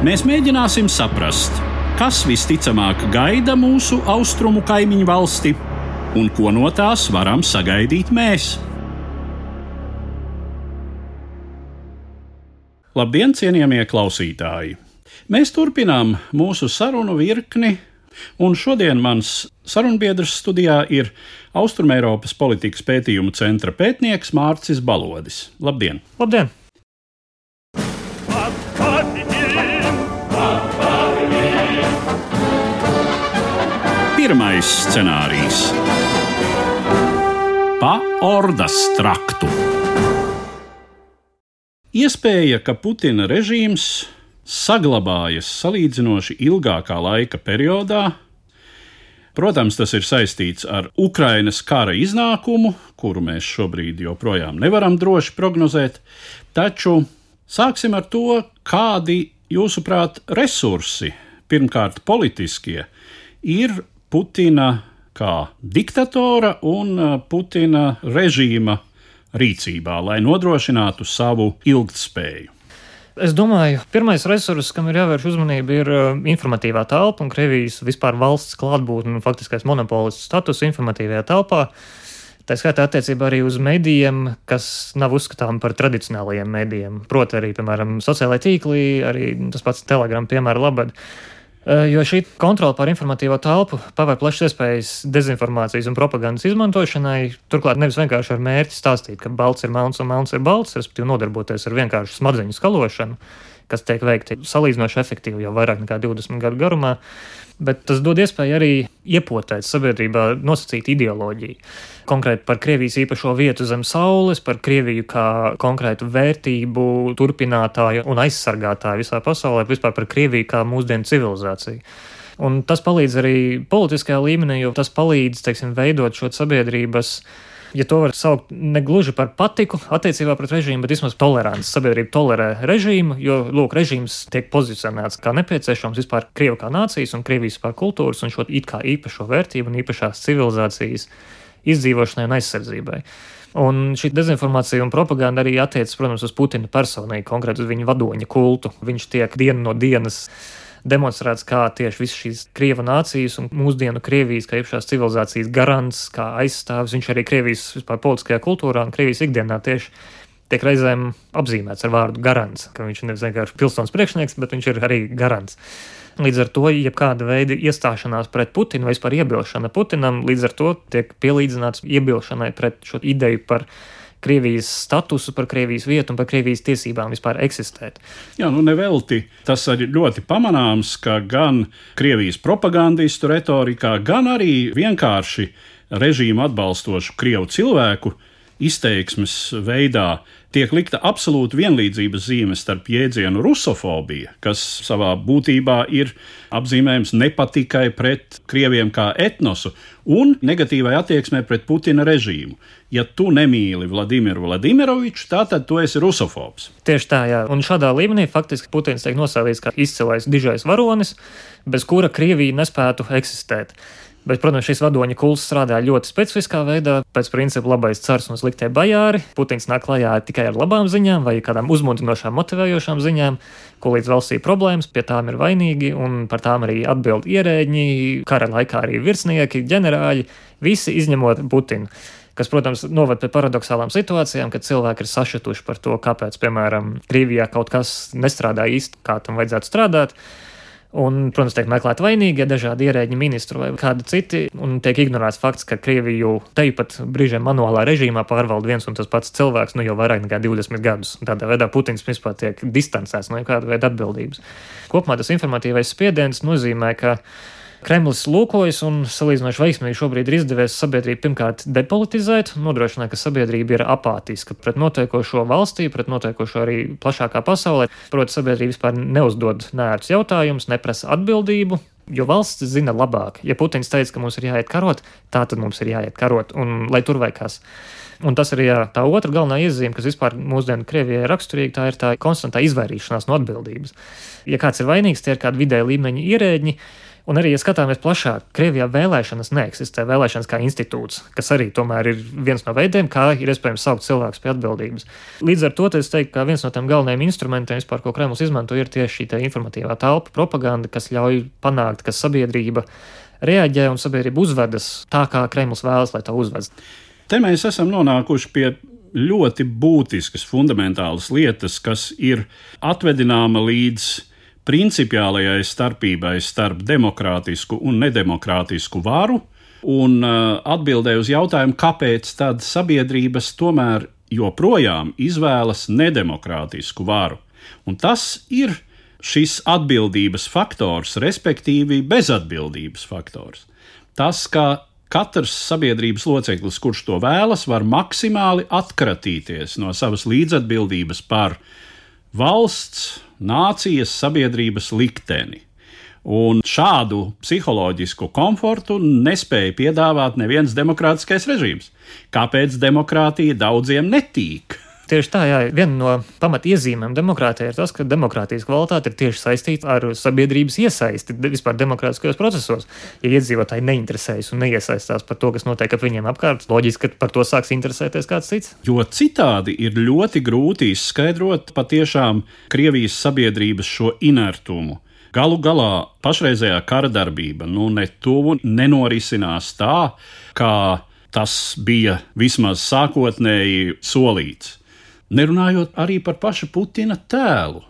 Mēs mēģināsim saprast, kas visticamāk gaida mūsu austrumu kaimiņu valsti un ko no tās varam sagaidīt mēs. Labdien, cienījamie klausītāji! Mēs turpinām mūsu sarunu virkni, un šodien mans sarunbiedrs studijā ir Austrumēropas politikas pētījumu centra pētnieks Mārcis Balodis. Labdien! Labdien! Pirmais scenārijs - pa ordas traktu. Iespēja, ka Putina režīms saglabājas salīdzinoši ilgākā laika periodā. Protams, tas ir saistīts ar Ukrainas kara iznākumu, kuru mēs šobrīd joprojām nevaram droši prognozēt, taču sāksim ar to, kādi, jūsuprāt, resursi, pirmkārt politiskie, ir Putina kā diktatora un uh, Putina režīma rīcībā, lai nodrošinātu savu ilgtspēju. Es domāju, pirmais resurs, kam ir jāvērš uzmanība, ir uh, informatīvā telpa un Krievijas vispār valsts klātbūtne un faktiskais monopolists status informatīvajā telpā. Tā skaitā attiecībā arī uz medijiem, kas nav uzskatāmi par tradicionālajiem medijiem. Proti, arī, piemēram, sociālai tīkli, arī tas pats Telegram, piemēram, labad. Eh, jo šī kontrole pār informatīvo telpu paver plašas iespējas dezinformācijas un propagandas izmantošanai. Turklāt nevis vienkārši ar mērķi stāstīt, ka balts ir melns un melns ir balts, respektīvi nodarboties ar vienkāršu smadzeņu skalošanu, kas tiek veikta salīdzinoši efektīvi jau vairāk nekā 20 gadu garumā bet tas dod iespēju arī iepotēt sabiedrībā nosacītu ideoloģiju. Konkrēti par Krievijas īpašo vietu zem saules, par Krieviju kā konkrētu vērtību turpinātāju un aizsargātāju visā pasaulē, vispār par Krieviju kā mūsdienu civilizāciju. Un tas palīdz arī politiskajā līmenī, jo tas palīdz, teiksim, veidot šo sabiedrības ja to var saukt ne gluži par patiku attiecībā pret režīmu, bet vismaz toleranci. Sabiedrība tolerē režīmu, jo, lūk, režīms tiek pozicionēts kā nepieciešams vispār Krievu kā nācijas un Krievijas vispār kultūras un šo it kā īpašo vērtību un īpašās civilizācijas izdzīvošanai un aizsardzībai. Un šī dezinformācija un propaganda arī attiecas, protams, uz Putina personīgi, konkrēti uz viņa vadoņa kultu. Viņš tiek dienu no dienas demonstrēts, kā tieši visas šīs Krieva nācijas un mūsdienu Krievijas, kā iepšās civilizācijas garants, kā aizstāvis. Viņš arī Krievijas vispār politiskajā kultūrā un Krievijas ikdienā tieši tiek reizēm apzīmēts ar vārdu garants, ka viņš nevis vienkārši pilsons priekšnieks, bet viņš ir arī garants. Līdz ar to, jebkāda veida iestāšanās pret Putinu vai vispār iebilšana Putinam, līdz ar to tiek pielīdzināts iebilšanai pret šo ideju par Krievijas statusu, par Krievijas vietu un par Krievijas tiesībām vispār eksistēt. Jā, nu nevelti tas ir ļoti pamanāms, ka gan Krievijas propagandistu retorikā, gan arī vienkārši režīmu atbalstošu Krievu cilvēku izteiksmes veidā tiek likta absolūta vienlīdzības zīme starp jēdzienu rusofobija, kas savā būtībā ir apzīmējums nepatikai pret krieviem kā etnosu un negatīvai attieksmei pret Putina režīmu. Ja tu nemīli Vladimiru Vladimiroviču, tad tu esi rusofobs. Tieši tā, jā. Un šādā līmenī faktiski Putins tiek nosaucts kā izcilais dižais varonis, bez kura Krievija nespētu eksistēt. Bet, protams, šis vadoņa kults strādā ļoti specifiskā veidā, pēc principa labais cars un sliktie bajāri. Putins nāk klajā tikai ar labām ziņām vai kādām uzmundrinošām, motivējošām ziņām, ko līdz valstī problēmas, pie tām ir vainīgi, un par tām arī atbild ierēģi, kara laikā arī virsnieki, ģenerāļi, visi izņemot Putinu kas, protams, noved pie paradoxālām situācijām, kad cilvēki ir sašutuši par to, kāpēc, piemēram, Krievijā kaut kas nestrādā īsti, kā tam vajadzētu strādāt. Un, protams, tiek meklēti vainīgie dažādi ierēģi, ministri vai kādi citi, un tiek ignorēts fakts, ka Krieviju tepat brīžiem manuālā režīmā pārvalda viens un tas pats cilvēks nu jau vairāk nekā 20 gadus. Tādā veidā Putins vispār tiek distancēts no kāda veida atbildības. Kopumā tas informatīvais spiediens nozīmē, ka Kremlis lūkojas un salīdzinoši veiksmīgi šobrīd ir izdevies sabiedrību pirmkārt depolitizēt, nodrošināt, ka sabiedrība ir apātiska pret notiekošo valstī, pret notiekošo arī plašākā pasaulē. Proti, sabiedrība vispār neuzdod nērts jautājumus, neprasa atbildību, jo valsts zina labāk. Ja Putins teica, ka mums ir jāiet karot, tā tad mums ir jāiet karot, un lai tur vai kas. Un tas ir jā, tā otra galvenā iezīme, kas vispār mūsdienu Krievijai ir raksturīga, tā ir tā konstantā izvairīšanās no atbildības. Ja kāds ir vainīgs, tie ir kādi vidēji līmeņa ierēģi. Un arī, ja skatāmies plašāk, Krievijā vēlēšanas neeksistē. Vēlēšanas kā institūts, kas arī tomēr ir viens no veidiem, kā ir iespējams saukt cilvēkus pie atbildības. Līdz ar to es teiktu, ka viens no tiem galvenajiem instrumentiem, vispār, ko Kremlis izmanto, ir tieši šī informatīvā telpa, propaganda, kas ļauj panākt, ka sabiedrība reaģē un sabiedrība uzvedas tā, kā Kremlis vēlas, lai tā uzvedas. Te mēs esam nonākuši pie ļoti būtiskas, fundamentālas lietas, kas ir atvedināma līdz principiālajai starpībai starp demokrātisku un nedemokrātisku varu, un uh, atbildē uz jautājumu, kāpēc tad sabiedrības tomēr joprojām izvēlas nedemokrātisku varu. Un tas ir šis atbildības faktors, respektīvi bezatbildības faktors. Tas, ka katrs sabiedrības loceklis, kurš to vēlas, var maksimāli atkratīties no savas līdzatbildības par valsts, nācijas sabiedrības likteni. Un šādu psiholoģisku komfortu nespēja piedāvāt neviens demokrātiskais režīms. Kāpēc demokrātija daudziem netīk? Tieši tā, jā, viena no pamatiezīmēm demokrātijai ir tas, ka demokrātijas kvalitāte ir tieši saistīta ar sabiedrības iesaisti vispār demokrātiskajos procesos. Ja iedzīvotāji neinteresējas un neiesaistās par to, kas notiek ap viņiem apkārt, loģiski, ka par to sāks interesēties kāds cits. Jo citādi ir ļoti grūti izskaidrot patiešām Krievijas sabiedrības šo inertumu. Galu galā pašreizējā kara darbība nu, ne tuvu nenorisinās tā, kā tas bija vismaz sākotnēji solīts. Nerunājot arī par pašu Putina tēlu.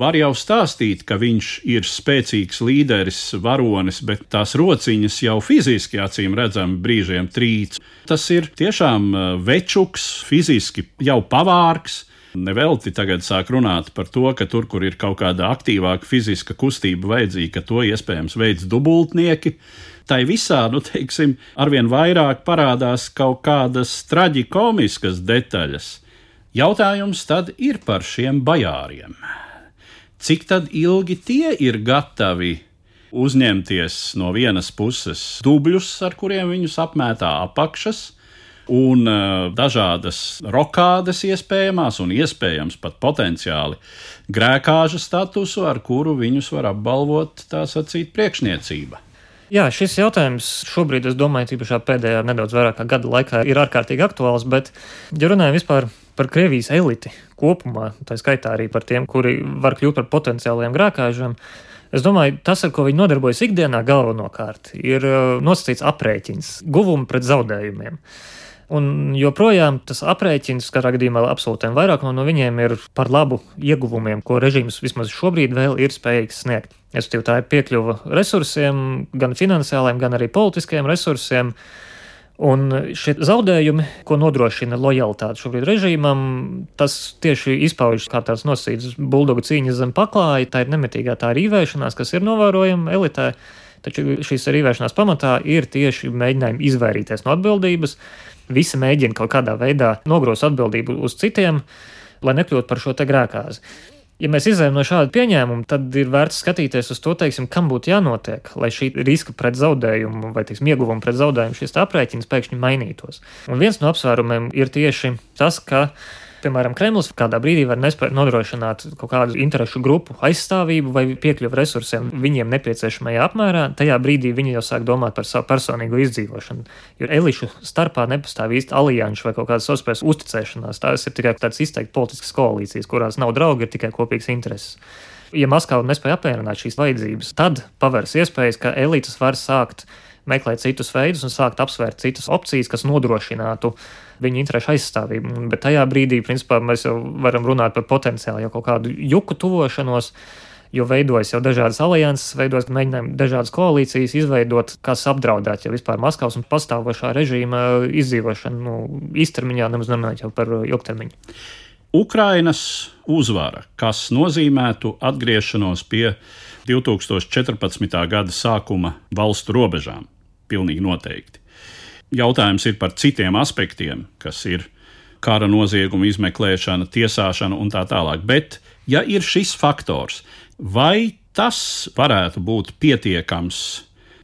Var jau stāstīt, ka viņš ir spēcīgs līderis, varonis, bet tās rociņas jau fiziski acīm redzami brīžiem trīc. Tas ir tiešām uh, večuks, fiziski jau pavārks. Nevelti tagad sāk runāt par to, ka tur, kur ir kaut kāda aktīvāka fiziska kustība vajadzīga, ka to iespējams veids dubultnieki. Tai visā, nu, teiksim, arvien vairāk parādās kaut kādas traģikomiskas detaļas Jautājums tad ir par šiem bajāriem. Cik tad ilgi tie ir gatavi uzņemties no vienas puses dubļus, ar kuriem viņus apmētā apakšas, un uh, dažādas rokādes iespējamās un iespējams pat potenciāli grēkāža statusu, ar kuru viņus var apbalvot tā sacīt priekšniecība. Jā, šis jautājums šobrīd, es domāju, tīpaši pēdējā nedaudz vairāk kā gada laikā, ir ārkārtīgi aktuāls. Bet, ja runājam vispār par Krievijas eliti kopumā, tā skaitā arī par tiem, kuri var kļūt par potenciāliem grākāžiem, es domāju, tas, ar ko viņi nodarbojas ikdienā, galvenokārt ir uh, nosacīts aprēķins, guvumi pret zaudējumiem. Un joprojām tas aprēķins, katrā gadījumā absolūtiem vairākumam no viņiem ir par labu ieguvumiem, ko režīms vismaz šobrīd vēl ir spējīgs sniegt. Es teiktu, tā ir piekļuva resursiem, gan finansiāliem, gan arī politiskiem resursiem. Un šie zaudējumi, ko nodrošina lojalitāte šobrīd režīmam, tas tieši izpaužas kā tāds nosacīts buldogu cīņas zem paklāja. Tā ir nemitīgā tā rīvēšanās, kas ir novērojama elitē. Taču šīs rīvēšanās pamatā ir tieši mēģinājumi izvairīties no atbildības, Visi mēģina kaut kādā veidā nogrozt atbildību uz citiem, lai nekļūtu par šo grēkāzi. Ja mēs izējām no šāda pieņēmuma, tad ir vērts skatīties uz to, teiksim, kam būtu jānotiek, lai šī riska pret zaudējumu vai teiksim, ieguvumu pret zaudējumu šis aprēķins pēkšņi mainītos. Un viens no apsvērumiem ir tieši tas, ka Piemēram, Kremlis kādā brīdī var nespēt nodrošināt kaut kādu interesu grupu aizstāvību vai piekļuvi resursiem viņiem nepieciešamajā apmērā. Tajā brīdī viņi jau sāk domāt par savu personīgo izdzīvošanu. Jo elišu starpā nepastāv īsti alianšu vai kaut kādas savstarpējas uzticēšanās. Tās ir tikai tādas izteikti politiskas koalīcijas, kurās nav draugi, ir tikai kopīgs intereses. Ja Maskava nespēja apmierināt šīs vajadzības, tad pavērs iespējas, ka elites var sākt meklēt citus veidus un sākt apsvērt citas opcijas, kas nodrošinātu viņu interesu aizstāvību. Bet tajā brīdī, principā, mēs jau varam runāt par potenciāli jau kaut kādu juku tuvošanos. Jo veidojas jau dažādas alianses, veidojas mēģinājumi dažādas koalīcijas izveidot, kas apdraudētu jau vispār Maskavas un pastāvošā režīma izdzīvošanu nu, īstermiņā, nemaz nerunājot jau par ilgtermiņu. Ukrainas uzvara, kas nozīmētu atgriešanos pie 2014. gada sākuma valstu robežām. Pilnīgi noteikti. Jautājums ir par citiem aspektiem, kas ir kara nozieguma izmeklēšana, tiesāšana un tā tālāk. Bet, ja ir šis faktors, vai tas varētu būt pietiekams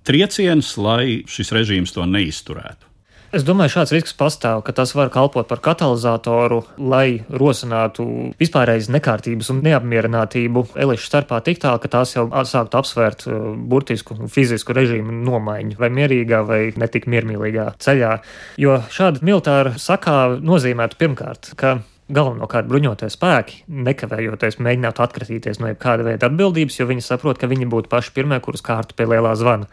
trieciens, lai šis režīms to neizturētu? Es domāju, šāds risks pastāv, ka tas var kalpot par katalizatoru, lai rosinātu vispārējas nekārtības un neapmierinātību elišu starpā tik tālu, ka tās jau sāktu apsvērt uh, burtisku fizisku režīmu nomaiņu, vai mierīgā, vai netik miermīlīgā ceļā. Jo šāda militāra sakā nozīmētu pirmkārt, ka galvenokārt bruņotie spēki, nekavējoties mēģinātu atkratīties no jebkāda veida atbildības, jo viņi saprot, ka viņi būtu paši pirmie, kurus kārtu pie lielā zvana.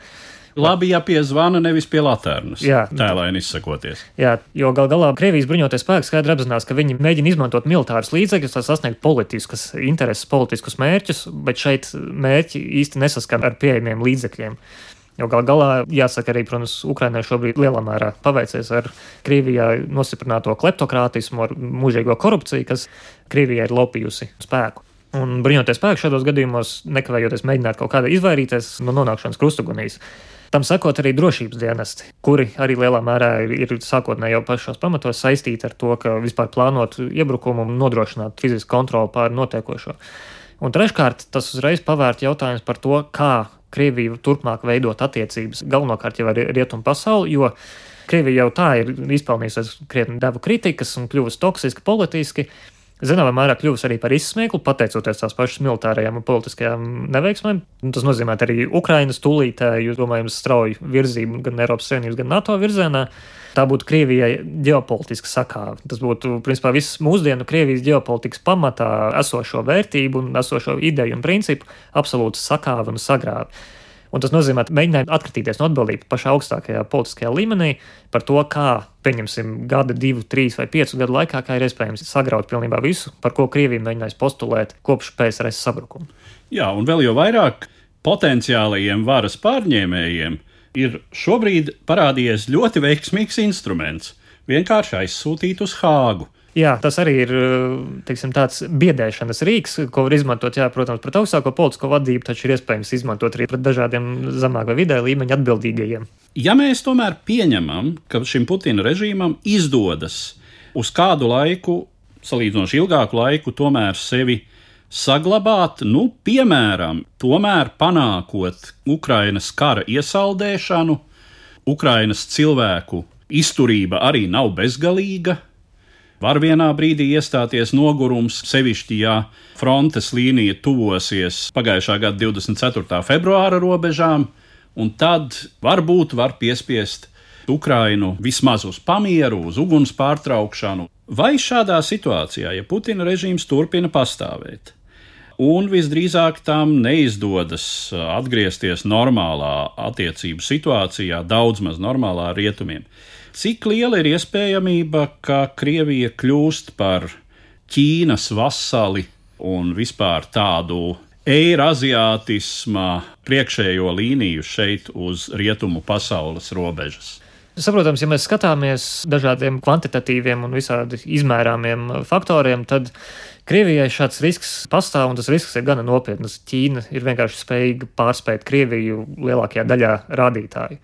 Labi, ja pie zvana, nevis pie laternas. Jā, tēlēni izsakoties. Jā, jo gal galā Krievijas bruņoties spēki skaidri apzinās, ka viņi mēģina izmantot militārus līdzekļus, lai sasniegtu politiskas intereses, politiskus mērķus, bet šeit mērķi īsti nesaskan ar pieejamiem līdzekļiem. Jo gal galā, jāsaka, arī, protams, Ukrainai šobrīd lielā mērā paveicies ar Krievijā nostiprināto kleptokrātismu, ar mūžīgo korupciju, kas Krievijai ir lopījusi spēku. Un bruņoties spēki šādos gadījumos, nekavējoties mēģināt kaut kādā izvairīties no nonākšanas krustugunīs. Tam sakot, arī drošības dienesti, kuri arī lielā mērā ir, ir sākotnēji jau pašos pamatos saistīti ar to, ka vispār plānot iebrukumu un nodrošināt fizisku kontroli pār notiekošo. Un treškārt, tas uzreiz pavērt jautājums par to, kā Krievija turpmāk veidot attiecības galvenokārt jau ar rietumu pasauli, jo Krievija jau tā ir izpelnījusies krietni devu kritikas un kļuvusi toksiski politiski zināmā mērā kļuvusi arī par izsmieklu, pateicoties tās pašas militārajām un politiskajām neveiksmēm. Tas nozīmē arī Ukrainas tūlītēju, domājams, strauju virzību gan Eiropas Savienības, gan NATO virzienā. Tā būtu Krievijai ģeopolitiska sakāve. Tas būtu, principā, viss mūsdienu Krievijas ģeopolitikas pamatā esošo vērtību un esošo ideju un principu absolūti sakāve un sagrāve. Un tas nozīmē, ka mēģinājumi atkritīties no atbildības pašā augstākajā politiskajā līmenī par to, kā, pieņemsim, gada, divu, trīs vai piecu gadu laikā, kā ir iespējams sagraut pilnībā visu, par ko Krievija mēģinājis postulēt kopš PSRS sabrukuma. Jā, un vēl jau vairāk potenciālajiem varas pārņēmējiem ir šobrīd parādījies ļoti veiksmīgs instruments - vienkārši aizsūtīt uz Hāgu. Jā, tas arī ir teiksim, tāds biedēšanas rīks, ko var izmantot, jā, protams, pret augstāko politisko vadību, taču ir iespējams izmantot arī pret dažādiem zemāk vai vidē līmeņa atbildīgajiem. Ja mēs tomēr pieņemam, ka šim Putina režīmam izdodas uz kādu laiku, salīdzinoši ilgāku laiku, tomēr sevi saglabāt, nu, piemēram, tomēr panākot Ukrainas kara iesaldēšanu, Ukrainas cilvēku izturība arī nav bezgalīga Var vienā brīdī iestāties nogurums, sevišķi, ja frontes līnija tuvosies pagājušā gada 24. februāra robežām, un tad varbūt var piespiest Ukrainu vismaz uz pamieru, uz uguns pārtraukšanu. Vai šādā situācijā, ja Putina režīms turpina pastāvēt, un visdrīzāk tam neizdodas atgriezties normālā attiecību situācijā, daudz maz normālā rietumiem, Cik liela ir iespējamība, ka Krievija kļūst par Ķīnas vasali un vispār tādu eiraziātisma priekšējo līniju šeit uz rietumu pasaules robežas? Saprotams, ja mēs skatāmies dažādiem kvantitatīviem un visādi izmērāmiem faktoriem, tad Krievijai šāds risks pastāv, un tas risks ir gana nopietns. Ķīna ir vienkārši spējīga pārspēt Krieviju lielākajā daļā rādītāju.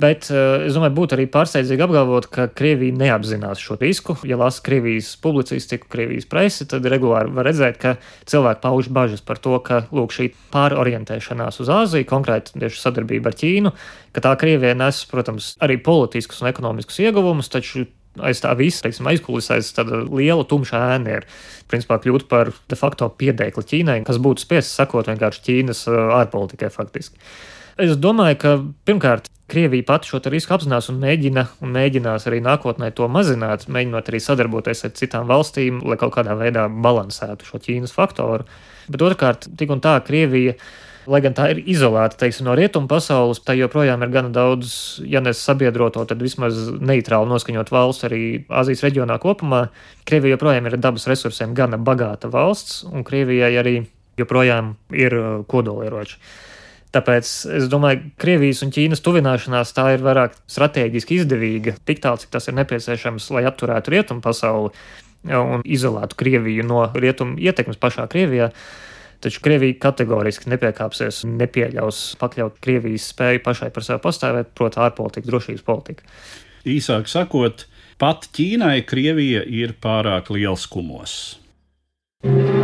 Bet eh, es domāju, būtu arī pārsteidzīgi apgalvot, ka Krievija neapzinās šo risku. Ja lasa Krievijas publicistiku, Krievijas presi, tad regulāri var redzēt, ka cilvēki pauž bažas par to, ka lūk, šī pārorientēšanās uz Āziju, konkrēti tieši sadarbība ar Ķīnu, ka tā Krievijai nes, protams, arī politiskus un ekonomiskus ieguvumus, taču aiz tā visa, teiksim, aizkulisēs tāda liela tumša ēna ir, principā, kļūt par de facto piedēkli Ķīnai, kas būtu spiests sakot vienkārši Ķīnas ārpolitikai faktiski. Es domāju, ka pirmkārt, Krievija pati šo risku apzinās un mēģina, un mēģinās arī nākotnē to mazināt, mēģinot arī sadarboties ar citām valstīm, lai kaut kādā veidā balansētu šo Ķīnas faktoru. Bet otrkārt, tik un tā Krievija lai gan tā ir izolēta teiksim, no rietumu pasaules, tā joprojām ir gana daudz, ja ne sabiedroto, tad vismaz neitrāli noskaņot valsts arī Azijas reģionā kopumā. Krievija joprojām ir dabas resursiem gana bagāta valsts, un Krievijai arī joprojām ir uh, kodolieroči. Tāpēc es domāju, ka Krievijas un Ķīnas tuvināšanās tā ir vairāk strateģiski izdevīga, tik tālu, cik tas ir nepieciešams, lai atturētu rietumu pasauli un izolētu Krieviju no rietumu ietekmes pašā Krievijā. Taču Krievija kategoriski nepiekāpsies un nepieļaus pakļaut Krievijas spēju pašai par sevi pastāvēt, proti, ārpolitika, drošības politika. Īsāk sakot, pat Ķīnai Krievija ir pārāk liels kumos. И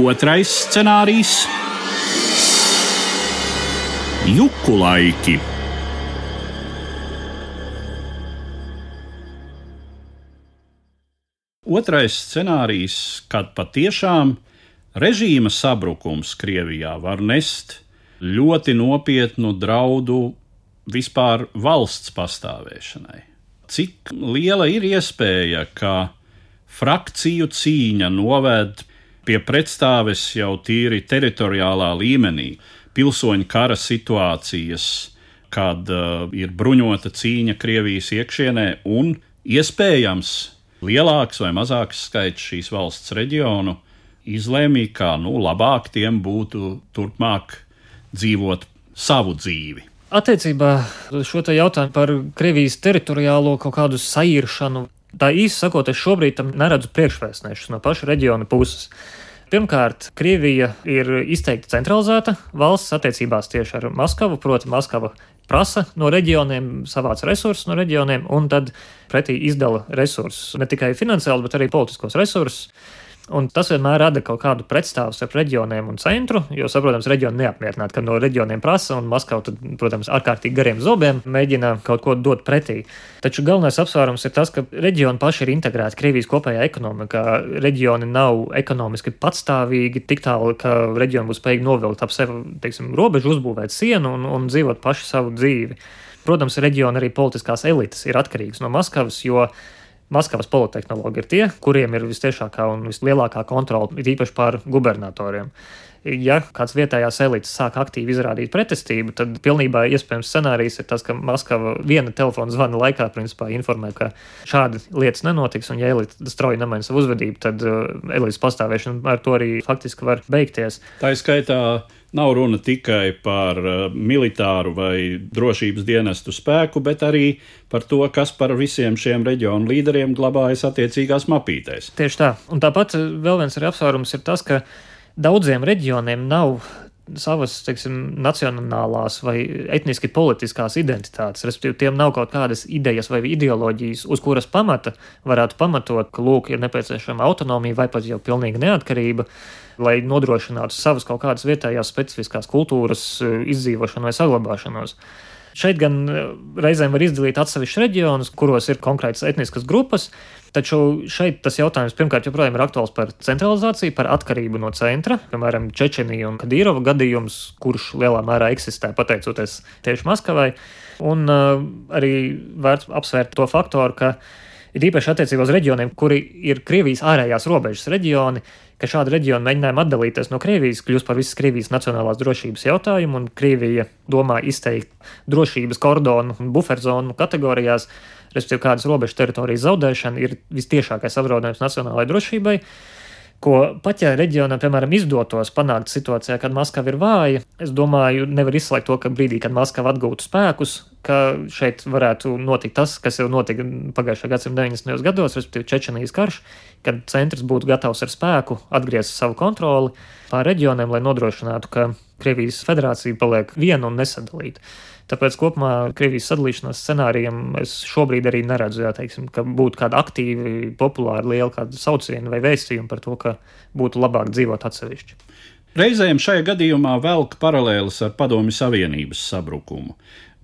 Otrais scenārijs - juku laiki. Otrais scenārijs, kad patiešām režīma sabrukums Krievijā var nest ļoti nopietnu draudu vispār valsts pastāvēšanai. Cik liela ir iespēja, ka frakciju cīņa noved pie pretstāves jau tīri teritoriālā līmenī, pilsoņu kara situācijas, kad uh, ir bruņota cīņa Krievijas iekšienē un iespējams lielāks vai mazāks skaits šīs valsts reģionu izlēmīja, ka nu, labāk tiem būtu turpmāk dzīvot savu dzīvi. Attiecībā šo jautājumu par Krievijas teritoriālo kaut kādu sairšanu Tā īsi sakot, es šobrīd tam neredzu priekšvēstnešus no paša reģiona puses. Pirmkārt, Krievija ir izteikti centralizēta valsts attiecībās tieši ar Maskavu, proti, Maskava prasa no reģioniem, savāc resursus no reģioniem, un tad pretī izdala resursus, ne tikai finansiāli, bet arī politiskos resursus. Un tas vienmēr rada kaut kādu pretstāvu starp reģioniem un centru, jo, protams, reģioni neapmierināti, ka no reģioniem prasa, un Maskava, tad, protams, ārkārtīgi gariem zobiem mēģina kaut ko dot pretī. Taču galvenais apsvērums ir tas, ka reģioni paši ir integrēti Krievijas kopējā ekonomikā. Reģioni nav ekonomiski patstāvīgi tik tālu, ka reģioni būs spējīgi novilkt ap sevi teiksim, robežu, uzbūvēt sienu un, un dzīvot paši savu dzīvi. Protams, reģiona arī politiskās elites ir atkarīgas no Maskavas, jo Maskavas politehnologi ir tie, kuriem ir visciešākā un vislielākā kontrole, ir īpaši pār gubernatoriem. Ja kāds vietējās elites sāk aktīvi izrādīt pretestību, tad pilnībā iespējams scenārijs ir tas, ka Maskava viena telefona zvana laikā principā informē, ka šādi lietas nenotiks, un ja elite strauji nemaina savu uzvedību, tad uh, elites pastāvēšana ar to arī faktiski var beigties. Tā ir skaitā Nav runa tikai par uh, militāru vai drošības dienestu spēku, bet arī par to, kas par visiem šiem reģionu līderiem glabājas attiecīgās mapītēs. Tieši tā. Un tāpat uh, vēl viens apsvērums ir tas, ka daudziem reģioniem nav savas teiksim, nacionālās vai etniski politiskās identitātes. Respektīvi, tiem nav kaut kādas idejas vai ideoloģijas, uz kuras pamata varētu pamatot, ka lūk, ir nepieciešama autonomija vai pat jau pilnīga neatkarība lai nodrošinātu savas kaut kādas vietējās specifiskās kultūras eh, izdzīvošanu vai saglabāšanos. Šeit gan eh, reizēm var izdalīt atsevišķus reģionus, kuros ir konkrētas etniskas grupas, taču šeit tas jautājums pirmkārt joprojām ir aktuāls par centralizāciju, par atkarību no centra. Piemēram, Čečenija un Kadīrova gadījums, kurš lielā mērā eksistē pateicoties tieši Maskavai. Un uh, arī vērts apsvērt to faktoru, ka ir īpaši attiecībā uz reģioniem, kuri ir Krievijas ārējās robežas reģioni, ka šādi reģioni mēģinājumi atdalīties no Krievijas kļūst par visas Krievijas nacionālās drošības jautājumu, un Krievija domā izteikt drošības kordonu un buferzonu kategorijās, respektīvi kādas robežu teritorijas zaudēšana ir vistiešākais apdraudējums nacionālajai drošībai. Ko pat ja reģionam, piemēram, izdotos panākt situācijā, kad Maskava ir vāja, es domāju, nevar izslēgt to, ka brīdī, kad Maskava atgūtu spēkus, ka šeit varētu notikt tas, kas jau notika pagājušā gadsimta 90. gados, respektīvi Čečenijas karš, kad centrs būtu gatavs ar spēku atgriezt savu kontroli pār reģioniem, lai nodrošinātu, ka Krievijas federācija paliek viena un nesadalīta. Tāpēc kopumā Krievijas sadalīšanās scenārijam es šobrīd arī neredzu, jā, teiksim, ka būtu kāda aktīva, populāra, liela kāda sauciena vai vēstījuma par to, ka būtu labāk dzīvot atsevišķi. Reizēm šajā gadījumā velk paralēlis ar Padomju Savienības sabrukumu,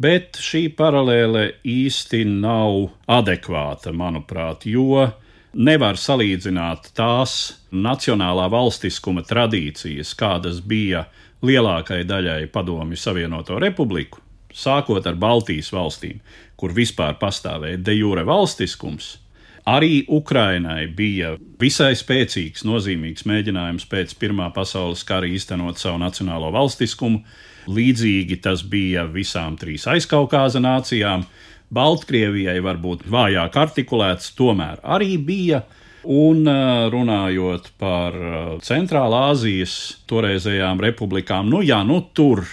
bet šī paralēle īsti nav adekvāta, manuprāt, jo nevar salīdzināt tās nacionālā valstiskuma tradīcijas, kādas bija lielākai daļai Padomju Savienoto republiku, sākot ar Baltijas valstīm, kur vispār pastāvēja de jure valstiskums, arī Ukrainai bija visai spēcīgs, nozīmīgs mēģinājums pēc Pirmā pasaules kara īstenot savu nacionālo valstiskumu. Līdzīgi tas bija visām trīs aizkaukāza nācijām. Baltkrievijai varbūt vājāk artikulēts, tomēr arī bija Un runājot par Centrālā Azijas toreizējām republikām, nu jā, nu tur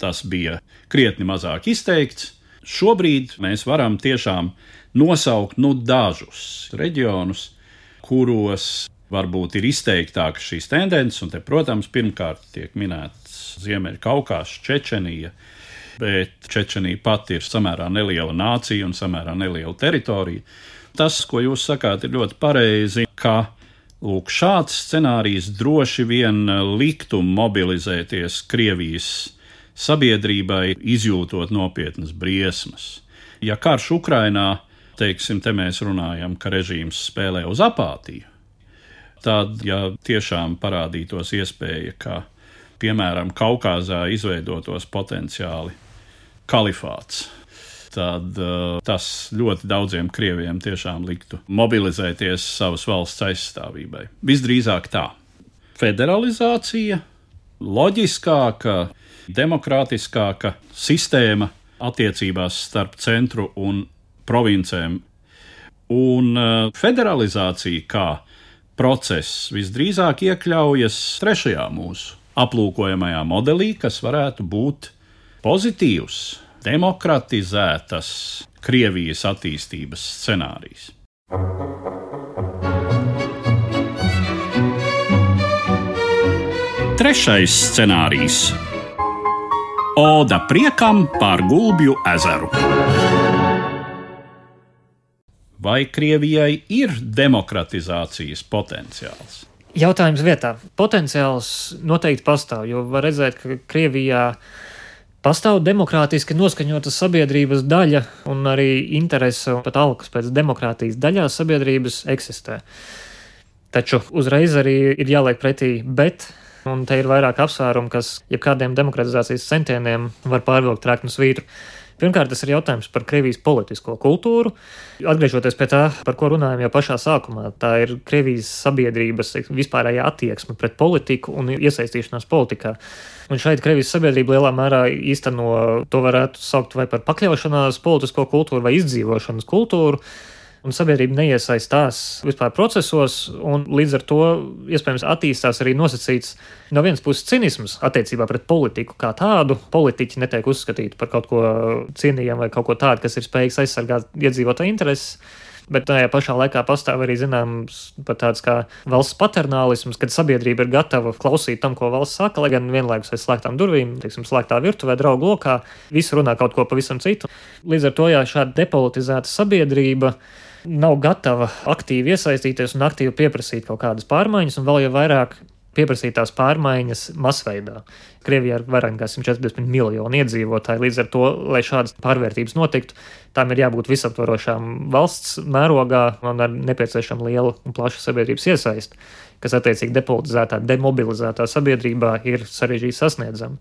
tas bija krietni mazāk izteikts. Šobrīd mēs varam tiešām nosaukt nu, dažus reģionus, kuros varbūt ir izteiktākas šīs tendences, un te, protams, pirmkārt tiek minēts Ziemeļkaukās, Čečenija, bet Čečenija pati ir samērā neliela nācija un samērā neliela teritorija. Tas, ko jūs sakāt, ir ļoti pareizi, ka lūk, šāds scenārijs droši vien liktu mobilizēties Krievijas sabiedrībai, izjūtot nopietnas briesmas. Ja karš Ukrainā teiksim, te mēs runājam, ka režīms spēlē uz apātiju, tad, ja tiešām parādītos iespēja, ka, piemēram, Kaukazā izveidotos potenciāli kalifāts, tad uh, tas ļoti daudziem krieviem tiešām liktu mobilizēties savas valsts aizstāvībai. Visdrīzāk tā. Federalizācija, loģiskāka, demokrātiskāka sistēma attiecībās starp centru un provincēm. Un uh, federalizācija kā process visdrīzāk iekļaujas trešajā mūsu aplūkojamajā modelī, kas varētu būt pozitīvs, demokratizētas Krievijas attīstības scenārijs. Trešais scenārijs - Oda priekam par Gulbju ezeru vai Krievijai ir demokratizācijas potenciāls? Jautājums vietā. Potenciāls noteikti pastāv, jo var redzēt, ka Krievijā pastāv demokrātiski noskaņota sabiedrības daļa un arī interese un pat alkas pēc demokrātijas daļā sabiedrības eksistē. Taču uzreiz arī ir jāliek pretī, bet, un te ir vairāk apsvērumu, kas jebkādiem demokratizācijas centieniem var pārvilkt rēknu svītru. Pirmkārt, tas ir jautājums par Krievijas politisko kultūru. Atgriežoties pie tā, par ko runājām jau pašā sākumā, tā ir Krievijas sabiedrības vispārējā attieksme pret politiku un iesaistīšanās politikā. Un šeit Krievijas sabiedrība lielā mērā īsteno to varētu saukt vai par pakļaušanās politisko kultūru vai izdzīvošanas kultūru un sabiedrība neiesaistās vispār procesos, un līdz ar to iespējams attīstās arī nosacīts no vienas puses cinisms attiecībā pret politiku kā tādu. Politiķi netiek uzskatīti par kaut ko cienījamu vai kaut ko tādu, kas ir spējīgs aizsargāt iedzīvotāju intereses. Bet tajā pašā laikā pastāv arī zināms tāds kā valsts paternālisms, kad sabiedrība ir gatava klausīt tam, ko valsts saka, lai gan vienlaikus aiz slēgtām durvīm, teiksim, slēgtā virtuvē, draugu lokā, visi runā kaut ko pavisam citu. Līdz ar to, ja šāda depolitizēta sabiedrība nav gatava aktīvi iesaistīties un aktīvi pieprasīt kaut kādas pārmaiņas, un vēl jau vairāk pieprasīt tās pārmaiņas masveidā. Krievijā ir vairāk nekā 140 miljoni iedzīvotāji. Līdz ar to, lai šādas pārvērtības notiktu, tām ir jābūt visaptvarošām valsts mērogā un ar nepieciešama liela un plaša sabiedrības iesaist, kas attiecīgi depolitizētā, demobilizētā sabiedrībā ir sarežģīti sasniedzama.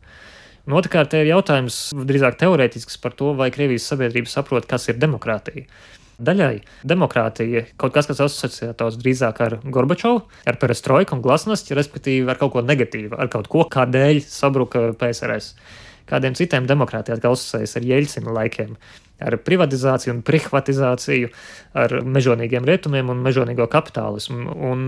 Un otrkārt, ir jautājums drīzāk teorētisks par to, vai Krievijas sabiedrība saprot, kas ir demokrātija. Daļai demokrātija kaut kas, kas asociētos drīzāk ar Gorbačovu, ar perestroiku un glasnosti, respektīvi ar kaut ko negatīvu, ar kaut ko, kādēļ sabruka PSRS. Kādiem citiem demokrātijām asociējas ar Jeļcina laikiem, ar privatizāciju un privatizāciju, ar mežonīgiem rietumiem un mežonīgo kapitālismu. Un,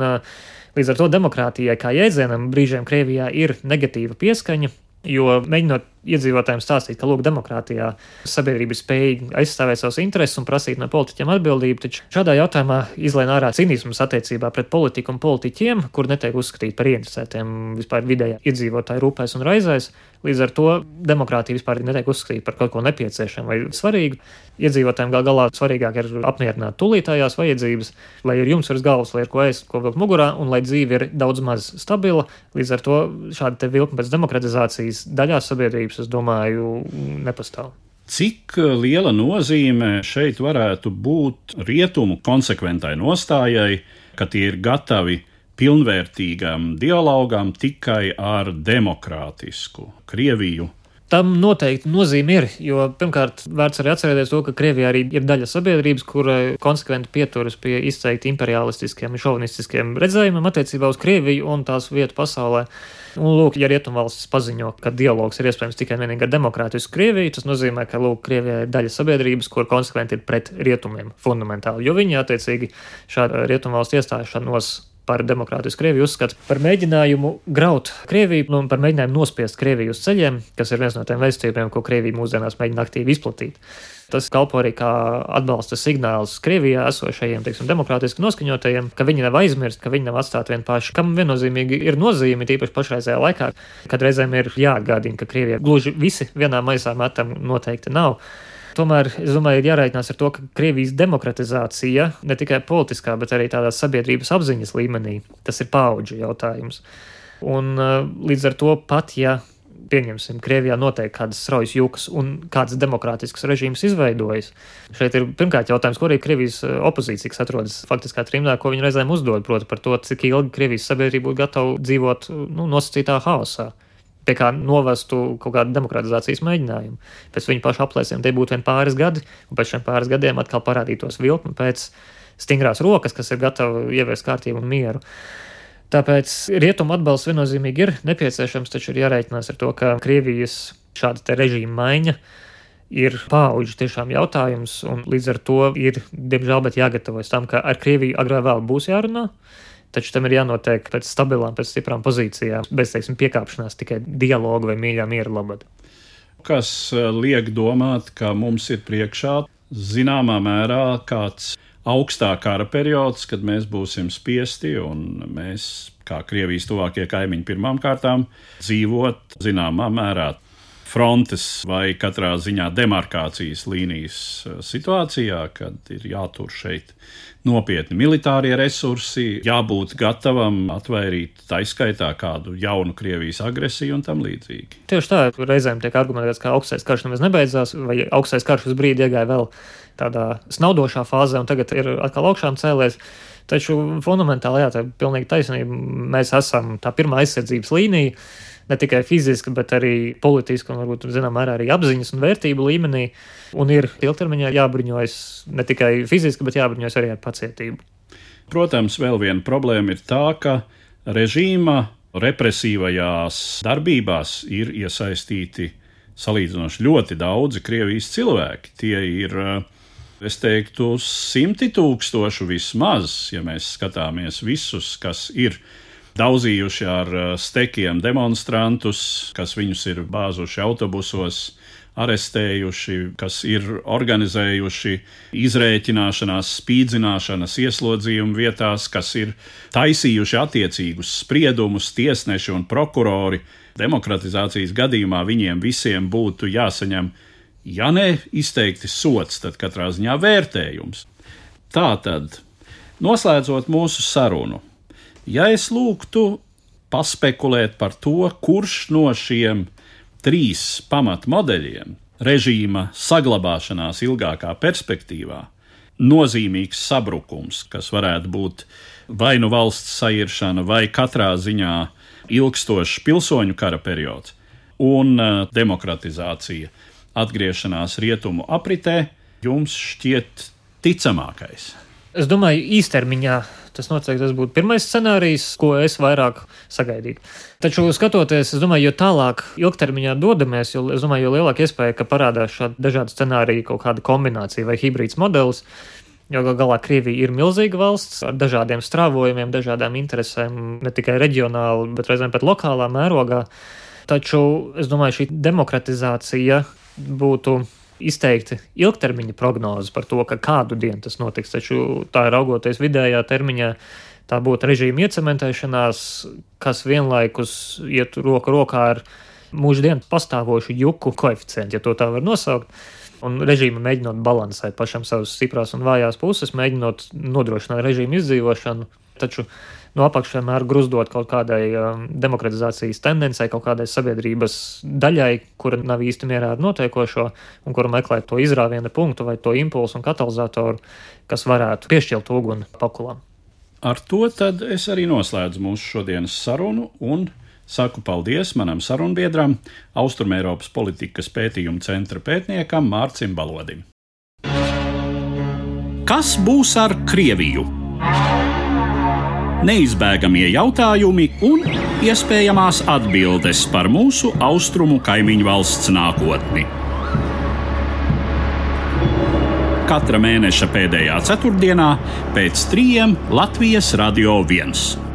līdz ar to demokrātijai kā jēdzienam brīžiem Krievijā ir negatīva pieskaņa, jo mēģinot iedzīvotājiem stāstīt, ka, lūk, demokrātijā sabiedrība ir spējīga aizstāvēt savus intereses un prasīt no politiķiem atbildību, taču šādā jautājumā izlēna ārā cinisms attiecībā pret politiku un politiķiem, kur netiek uzskatīti par ieinteresētiem vispār vidējā iedzīvotāju rūpēs un raizēs. Līdz ar to demokrātija vispār netiek uzskatīta par kaut ko nepieciešamu vai svarīgu. Iedzīvotājiem gal galā svarīgāk ir apmierināt tūlītējās vajadzības, lai ir jums virs galvas, lai ir ko ēst, ko vilkt mugurā, un lai dzīve ir daudz maz stabila. Līdz ar to šāda vilkme pēc demokratizācijas daļā sabiedrības es domāju, nepastāv. Cik liela nozīme šeit varētu būt rietumu konsekventai nostājai, ka tie ir gatavi pilnvērtīgam dialogam tikai ar demokrātisku Krieviju, Tam noteikti nozīme ir, jo pirmkārt, vērts arī atcerēties to, ka Krievijā arī ir daļa sabiedrības, kura konsekventi pieturas pie izteikti imperialistiskiem un šovinistiskiem redzējumiem attiecībā uz Krieviju un tās vietu pasaulē. Un, lūk, ja rietumvalstis paziņo, ka dialogs ir iespējams tikai vienīgi ar demokrātisku Krieviju, tas nozīmē, ka lūk, Krievijā ir daļa sabiedrības, kur konsekventi ir pret rietumiem fundamentāli, jo viņi attiecīgi šāda rietumvalstu iestāšanos par demokrātisku Krieviju uzskata par mēģinājumu graut Krieviju nu, un par mēģinājumu nospiest Krieviju uz ceļiem, kas ir viens no tiem vēstījumiem, ko Krievija mūsdienās mēģina aktīvi izplatīt. Tas kalpo arī kā atbalsta signāls Krievijā esošajiem, teiksim, demokrātiski noskaņotajiem, ka viņi nav aizmirst, ka viņi nav atstāti vien paši, kam viennozīmīgi ir nozīme, tīpaši pašreizējā laikā, kad reizēm ir jāatgādina, ka Krievijā gluži visi vienā maisā metam noteikti nav. Tomēr es domāju, ir jārēķinās ar to, ka Krievijas demokratizācija ne tikai politiskā, bet arī tādā sabiedrības apziņas līmenī tas ir paudžu jautājums. Un uh, līdz ar to pat, ja pieņemsim, Krievijā notiek kādas straujas jūkas un kāds demokrātisks režīms izveidojas. Šeit ir pirmkārt jautājums, ko arī Krievijas uh, opozīcija, kas atrodas faktiskā trimdā, ko viņi reizēm uzdod, proti par to, cik ilgi Krievijas sabiedrība būtu gatava dzīvot nu, nosacītā haosā pie kā novestu kaut kādu demokratizācijas mēģinājumu. Pēc viņa paša aplēsiem tie būtu vien pāris gadi, un pēc šiem pāris gadiem atkal parādītos vilkme pēc stingrās rokas, kas ir gatava ieviest kārtību un mieru. Tāpēc rietumu atbalsts viennozīmīgi ir nepieciešams, taču ir jārēķinās ar to, ka Krievijas šāda režīma maiņa ir paudžu tiešām jautājums, un līdz ar to ir, diemžēl, jāgatavojas tam, ka ar Krieviju agrāk vēl būs jārunā. Taču tam ir jānotiek pēc stabilām, pēc stiprām pozīcijām, bez teiksim, piekāpšanās tikai dialogu vai mīļā miera labad. Kas eh, liek domāt, ka mums ir priekšā zināmā mērā kāds augstā kara periods, kad mēs būsim spiesti un mēs, kā Krievijas tuvākie kaimiņi, pirmām kārtām dzīvot zināmā mērā frontes vai katrā ziņā demarkācijas līnijas eh, situācijā, kad ir jātur šeit nopietni militārie resursi, jābūt gatavam atvairīt taiskaitā kādu jaunu Krievijas agresiju un tam līdzīgi. Tieši tā, reizēm tiek argumentēts, ka augstais karš nemaz nebeidzās, vai augstais karš uz brīdi iegāja vēl tādā snaudošā fāzē, un tagad ir atkal augšām cēlēs. Taču fundamentāli, jā, tā ir pilnīgi taisnība. Mēs esam tā pirmā aizsardzības līnija ne tikai fiziski, bet arī politiski un varbūt zināmā mērā arī apziņas un vērtību līmenī. Un ir ilgtermiņā jābruņojas ne tikai fiziski, bet jābruņojas arī ar pacietību. Protams, vēl viena problēma ir tā, ka režīma represīvajās darbībās ir iesaistīti salīdzinoši ļoti daudzi Krievijas cilvēki. Tie ir, es teiktu, simti tūkstoši vismaz, ja mēs skatāmies visus, kas ir daudzījuši ar eh, stekiem demonstrantus, kas viņus ir bāzuši autobusos, arestējuši, kas ir organizējuši izrēķināšanās, spīdzināšanas ieslodzījumu vietās, kas ir taisījuši attiecīgus spriedumus, tiesneši un prokurori. Demokratizācijas gadījumā viņiem visiem būtu jāsaņem, ja ne izteikti sots, tad katrā ziņā vērtējums. Tā tad, noslēdzot mūsu sarunu, Ja es lūgtu paspekulēt par to, kurš no šiem trīs pamatmodeļiem režīma saglabāšanās ilgākā perspektīvā nozīmīgs sabrukums, kas varētu būt vai nu valsts sairšana, vai katrā ziņā ilgstošs pilsoņu kara periods un uh, demokratizācija, atgriešanās rietumu apritē, jums šķiet ticamākais? Es domāju, īstermiņā Tas noteikti tas būtu pirmais scenārijs, ko es vairāk sagaidītu. Taču, skatoties, es domāju, jo tālāk ilgtermiņā dodamies, jo, domāju, jo lielāka iespēja, ka parādās šādi dažādi scenāriji, kaut kāda kombinācija vai hibrīds modelis. Jo gal galā Krievija ir milzīga valsts ar dažādiem strāvojumiem, dažādām interesēm, ne tikai reģionāli, bet reizēm pat lokālā mērogā. Taču es domāju, šī demokratizācija būtu izteikti ilgtermiņa prognozes par to, ka kādu dienu tas notiks. Taču tā ir raugoties vidējā termiņā, tā būtu režīma iecementēšanās, kas vienlaikus iet roku rokā ar mūždien pastāvošu juku koeficientu, ja to tā var nosaukt. Un režīma mēģinot balansēt pašam savas stiprās un vājās puses, mēģinot nodrošināt režīmu izdzīvošanu. Taču no apakšas vienmēr gruzdot kaut kādai um, demokratizācijas tendencei, kaut kādai sabiedrības daļai, kura nav īsti mierā ar notiekošo un kura meklē to izrāviena punktu vai to impulsu un katalizatoru, kas varētu piešķilt uguni pakulām. Ar to tad es arī noslēdzu mūsu šodienas sarunu un Saku paldies manam sarunbiedram, Austrumēropas politikas pētījuma centra pētniekam Mārcim Balodim. Kas būs ar Krieviju? Neizbēgamie jautājumi un iespējamās atbildes par mūsu austrumu kaimiņu valsts nākotni. Katra mēneša pēdējā ceturtdienā pēc trījiem Latvijas Radio 1.